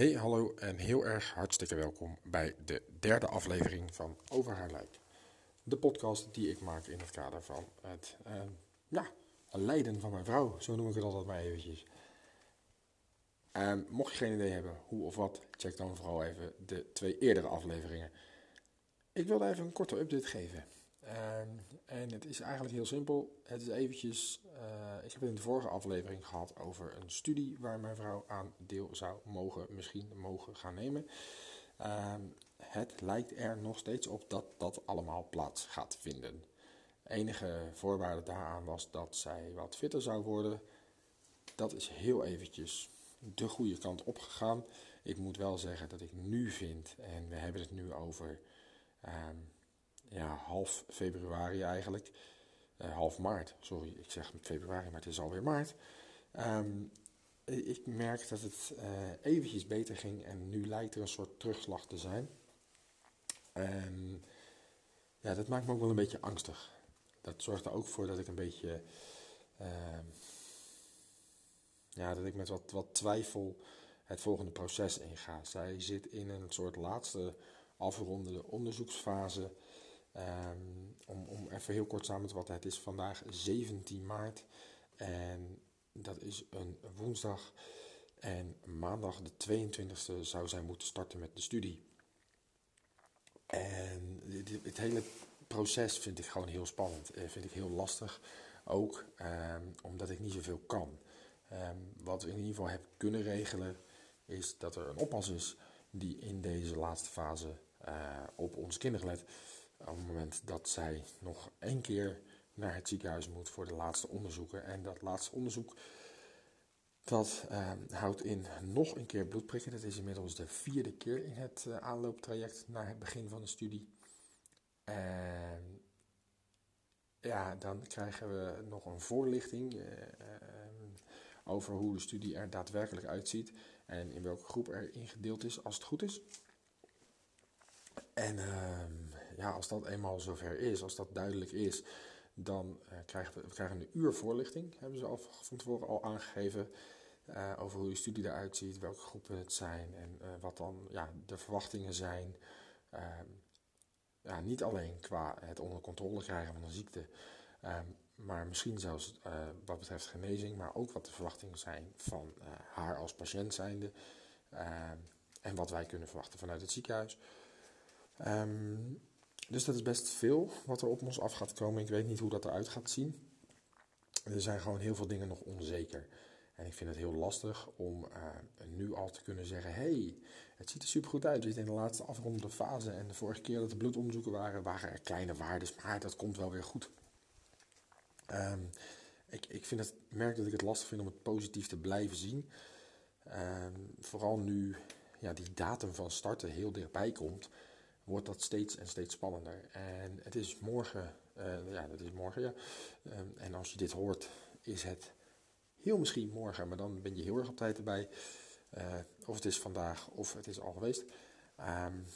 Hey, hallo en heel erg hartstikke welkom bij de derde aflevering van Over haar lijk. De podcast die ik maak in het kader van het eh, ja, lijden van mijn vrouw, zo noem ik het altijd maar eventjes. En mocht je geen idee hebben hoe of wat, check dan vooral even de twee eerdere afleveringen. Ik wilde even een korte update geven. Ehm, en het is eigenlijk heel simpel. Het is eventjes, eh, ik heb het in de vorige aflevering gehad over een studie waar mijn vrouw aan deel zou mogen, misschien mogen gaan nemen. Ehm, het lijkt er nog steeds op dat dat allemaal plaats gaat vinden. Enige voorwaarde daaraan was dat zij wat fitter zou worden. Dat is heel eventjes de goede kant opgegaan. Ik moet wel zeggen dat ik nu vind, en we hebben het nu over ehm, ja, half februari eigenlijk. Uh, half maart, sorry, ik zeg februari, maar het is alweer maart. Ehm, ik merk dat het uh, eventjes beter ging en nu lijkt er een soort terugslag te zijn. En ja, dat maakt me ook wel een beetje angstig. Dat zorgt er ook voor dat ik een beetje, uh, ja, dat ik met wat, wat twijfel het volgende proces inga. Zij zit in een soort laatste afrondende onderzoeksfase. Um, om, om even heel kort samen te vatten, het is vandaag 17 maart en dat is een woensdag. En maandag de 22e zou zij moeten starten met de studie. En het hele proces vind ik gewoon heel spannend. Vind ik heel lastig. Ook um, omdat ik niet zoveel kan. Um, wat we in ieder geval hebben kunnen regelen, is dat er een oppas is die in deze laatste fase uh, op onze kinderen let op het moment dat zij nog één keer naar het ziekenhuis moet voor de laatste onderzoeken. En dat laatste onderzoek, dat uh, houdt in nog een keer bloedprikken. Dat is inmiddels de vierde keer in het uh, aanlooptraject naar het begin van de studie. En ja, dan krijgen we nog een voorlichting uh, over hoe de studie er daadwerkelijk uitziet. En in welke groep er ingedeeld is, als het goed is. En ehm, ja, als dat eenmaal zover is, als dat duidelijk is, dan uh, krijgen we, krijgen een uur voorlichting. Hebben ze al van tevoren al aangegeven uh, over hoe je studie eruit ziet, welke groepen het zijn en uh, wat dan ja, de verwachtingen zijn. Ehm, ja, niet alleen qua het onder controle krijgen van een ziekte, ehm, maar misschien zelfs wat betreft genezing, maar ook wat de verwachtingen zijn van haar als patiënt zijnde ehm, en wat wij kunnen verwachten vanuit het ziekenhuis. Um, dus dat is best veel wat er op ons af gaat komen. Ik weet niet hoe dat eruit gaat zien. Er zijn gewoon heel veel dingen nog onzeker. En ik vind het heel lastig om uh, nu al te kunnen zeggen: hey, het ziet er super goed uit. We zitten in de laatste afrondende fase. En de vorige keer dat de bloedonderzoeken waren, waren er kleine waardes. Maar dat komt wel weer goed. Um, ik, ik vind merk dat ik het lastig vind om het positief te blijven zien. Um, vooral nu ja, die datum van starten heel dichtbij komt wordt dat steeds en steeds spannender. En het is morgen, uh, ja, dat is morgen, ja. Um, en als je dit hoort, is het heel misschien morgen, maar dan ben je heel erg op tijd erbij. Uh, of het is vandaag, of het is al geweest. Um,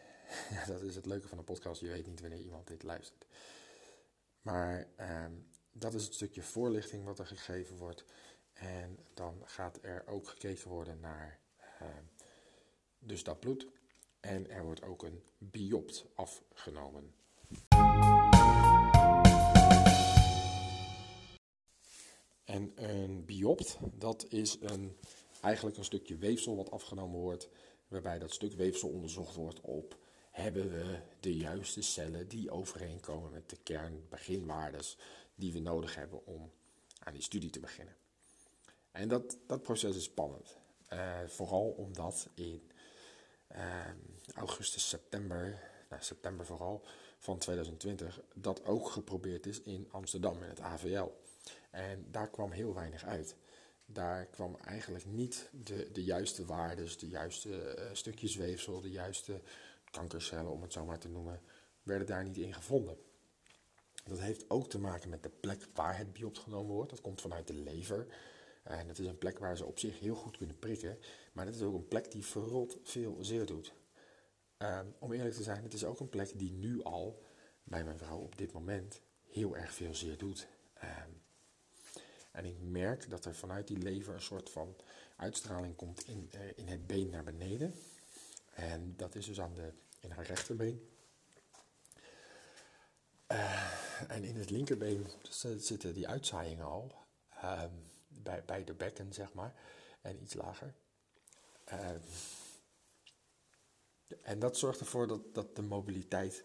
ja, dat is het leuke van een podcast. Je weet niet wanneer iemand dit luistert. Maar um, dat is het stukje voorlichting wat er gegeven wordt. En dan gaat er ook gekeken worden naar uh, dus dat bloed. En er wordt ook een biopt afgenomen. En een biopt, dat is een, eigenlijk een stukje weefsel wat afgenomen wordt, waarbij dat stuk weefsel onderzocht wordt op hebben we de juiste cellen die overeenkomen met de kernbeginwaardes die we nodig hebben om aan die studie te beginnen. En dat, dat proces is spannend. Uh, vooral omdat in augustus, september nou, september vooral, van 2020, dat ook geprobeerd is in Amsterdam, in het AVL. En daar kwam heel weinig uit. Daar kwam eigenlijk niet de, de juiste waardes, de juiste uh, stukjes weefsel, de juiste kankercellen, om het zo maar te noemen, werden daar niet in gevonden. Dat heeft ook te maken met de plek waar het biopt genomen wordt. Dat komt vanuit de lever. En dat is een plek waar ze op zich heel goed kunnen prikken. Maar dat is ook een plek die verrot veel zeer doet. Um, om eerlijk te zijn, het is ook een plek die nu al bij mijn vrouw op dit moment heel erg veel zeer doet. Um, en ik merk dat er vanuit die lever een soort van uitstraling komt in, uh, in het been naar beneden. En dat is dus aan de, in haar rechterbeen. Uh, en in het linkerbeen zitten die uitzaaiingen al. Um, bij, bij de bekken, zeg maar. En iets lager. Uh, en dat zorgt ervoor dat, dat de mobiliteit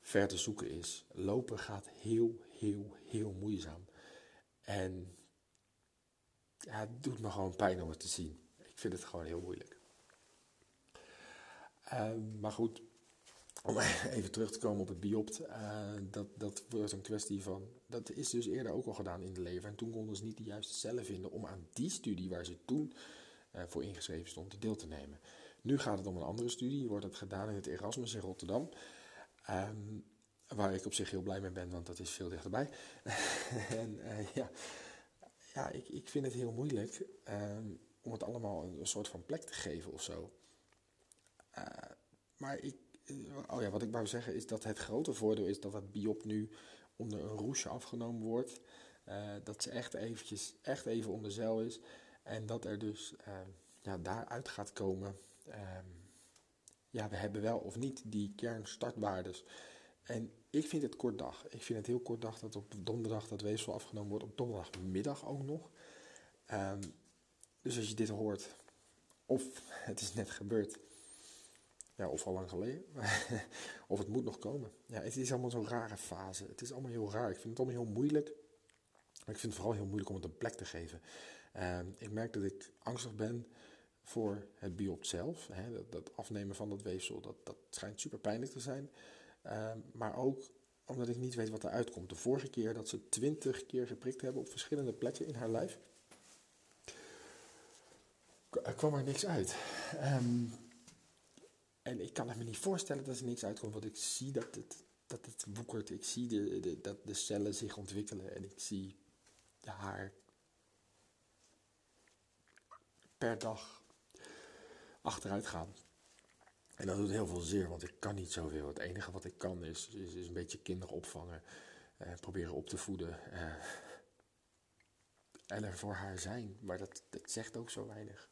ver te zoeken is. Lopen gaat heel, heel, heel moeizaam. En het doet me gewoon pijn om het te zien. Ik vind het gewoon heel moeilijk. Uh, maar goed, om even terug te komen op het biopt, uh, dat, dat wordt een kwestie van, dat is dus eerder ook al gedaan in de lever. En toen konden ze niet de juiste cellen vinden om aan die studie waar ze toen uh, voor ingeschreven stond, deel te nemen. Nu gaat het om een andere studie, wordt het gedaan in het Erasmus in Rotterdam. Um, waar ik op zich heel blij mee ben, want dat is veel dichterbij. en uh, ja, ja ik, ik vind het heel moeilijk um, om het allemaal een, een, soort van plek te geven of zo. maar ik, oh ja, wat ik wou zeggen is dat het grote voordeel is dat het biop nu onder een roesje afgenomen wordt. Uh, dat ze echt eventjes, echt even onder zeil is. En dat er dus uh, ja, daaruit gaat komen. Uh, ja, we hebben wel of niet die kernstartwaardes. En ik vind het kort dag. Ik vind het heel kort dag dat op donderdag dat weefsel afgenomen wordt. Op donderdagmiddag ook nog. Um, dus als je dit hoort, of het is net gebeurd, ja, of al lang geleden. of het moet nog komen. Ja, het is allemaal zo'n rare fase. Het is allemaal heel raar. Ik vind het allemaal heel moeilijk. ik vind het vooral heel moeilijk om het een plek te geven. Uh, ik merk dat ik angstig ben voor het biopt zelf. Hè, dat, afnemen van dat weefsel, dat, dat schijnt super pijnlijk te zijn. Uh, maar ook omdat ik niet weet wat eruit komt. De vorige keer dat ze twintig keer geprikt hebben op verschillende plekken in haar lijf, kwam er niks uit. Um, en ik kan me niet voorstellen dat er niks uitkomt, want ik zie dat het, dat het woekert. Ik zie de, de, dat de cellen zich ontwikkelen en ik zie haar per dag achteruit gaan. En dat doet heel veel zeer, want ik kan niet zoveel. Het enige wat ik kan is, is, een beetje kinderen opvangen, eh, proberen op te voeden. Eh, en er voor haar zijn, maar dat zegt ook zo weinig.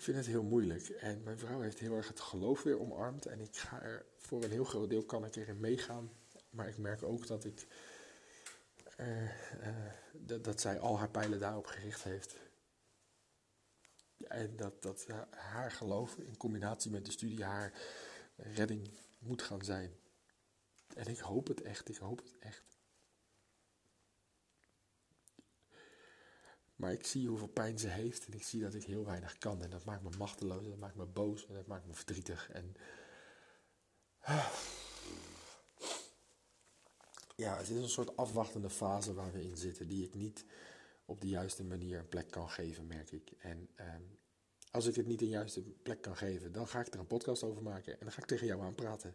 Ik vind het heel moeilijk. En mijn vrouw heeft heel erg het geloof weer omarmd. En ik ga er voor een heel groot deel kan ik erin meegaan. Maar ik merk ook dat ik. Uh, uh, dat, dat zij al haar pijlen daarop gericht heeft. En dat, dat haar geloof in combinatie met de studie haar redding moet gaan zijn. En ik hoop het echt, ik hoop het echt. Maar ik zie hoeveel pijn ze heeft en ik zie dat ik heel weinig kan. En dat maakt me machteloos, dat maakt me boos en dat maakt me verdrietig. En ja, het is een soort afwachtende fase waar we in zitten, die ik niet op de juiste manier een plek kan geven, merk ik. En ehm, als ik het niet een juiste plek kan geven, dan ga ik er een podcast over maken en dan ga ik tegen jou aan praten.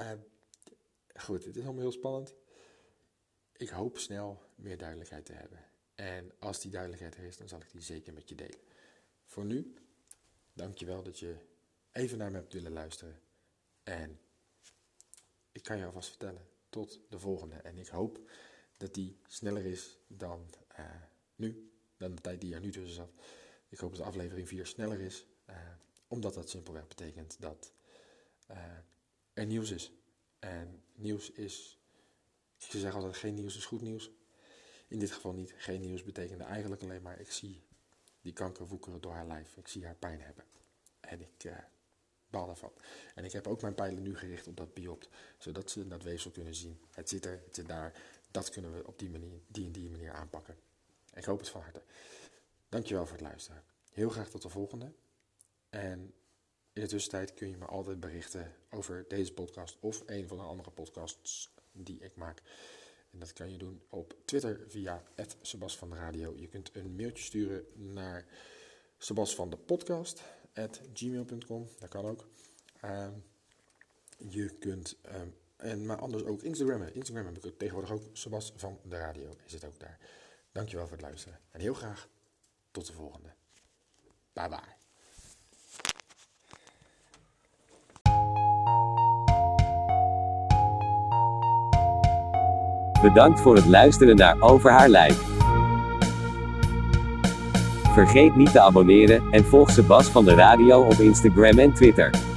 Uh, goed, het is allemaal heel spannend. Ik hoop snel meer duidelijkheid te hebben. En als die duidelijkheid er is, dan zal ik die zeker met je delen. Voor nu, dankjewel dat je even naar me hebt willen luisteren. En ik kan je alvast vertellen, tot de volgende. En ik hoop dat die sneller is dan uh, nu, dan de tijd die er nu tussen zat. Ik hoop dat aflevering 4 sneller is, uh, omdat dat simpelweg betekent dat uh, er nieuws is. En nieuws is, ik zeg altijd, geen nieuws is goed nieuws. In dit geval niet. Geen nieuws betekende eigenlijk alleen maar ik zie die kanker woekeren door haar lijf. Ik zie haar pijn hebben. En ik uh, baal daarvan. En ik heb ook mijn pijlen nu gericht op dat biopt. Zodat ze dat weefsel kunnen zien. Het zit er, het zit daar. Dat kunnen we op die manier, die en die manier aanpakken. Ik hoop het van harte. Dankjewel voor het luisteren. Heel graag tot de volgende. En in de tussentijd kun je me altijd berichten over deze podcast of een van de andere podcasts die ik maak. En dat kan je doen op Twitter via Sebas van de Radio. Je kunt een mailtje sturen naar Sebas van de. Dat kan ook. Uh, je kunt, um, en, maar anders ook Instagrammen. Instagram heb ik tegenwoordig ook Sebas van de Radio. Zit ook daar. Dankjewel voor het luisteren. En heel graag tot de volgende. Bye bye. Bedankt voor het luisteren naar Over haar lijf. Vergeet niet te abonneren en volg Sebas van de Radio op Instagram en Twitter.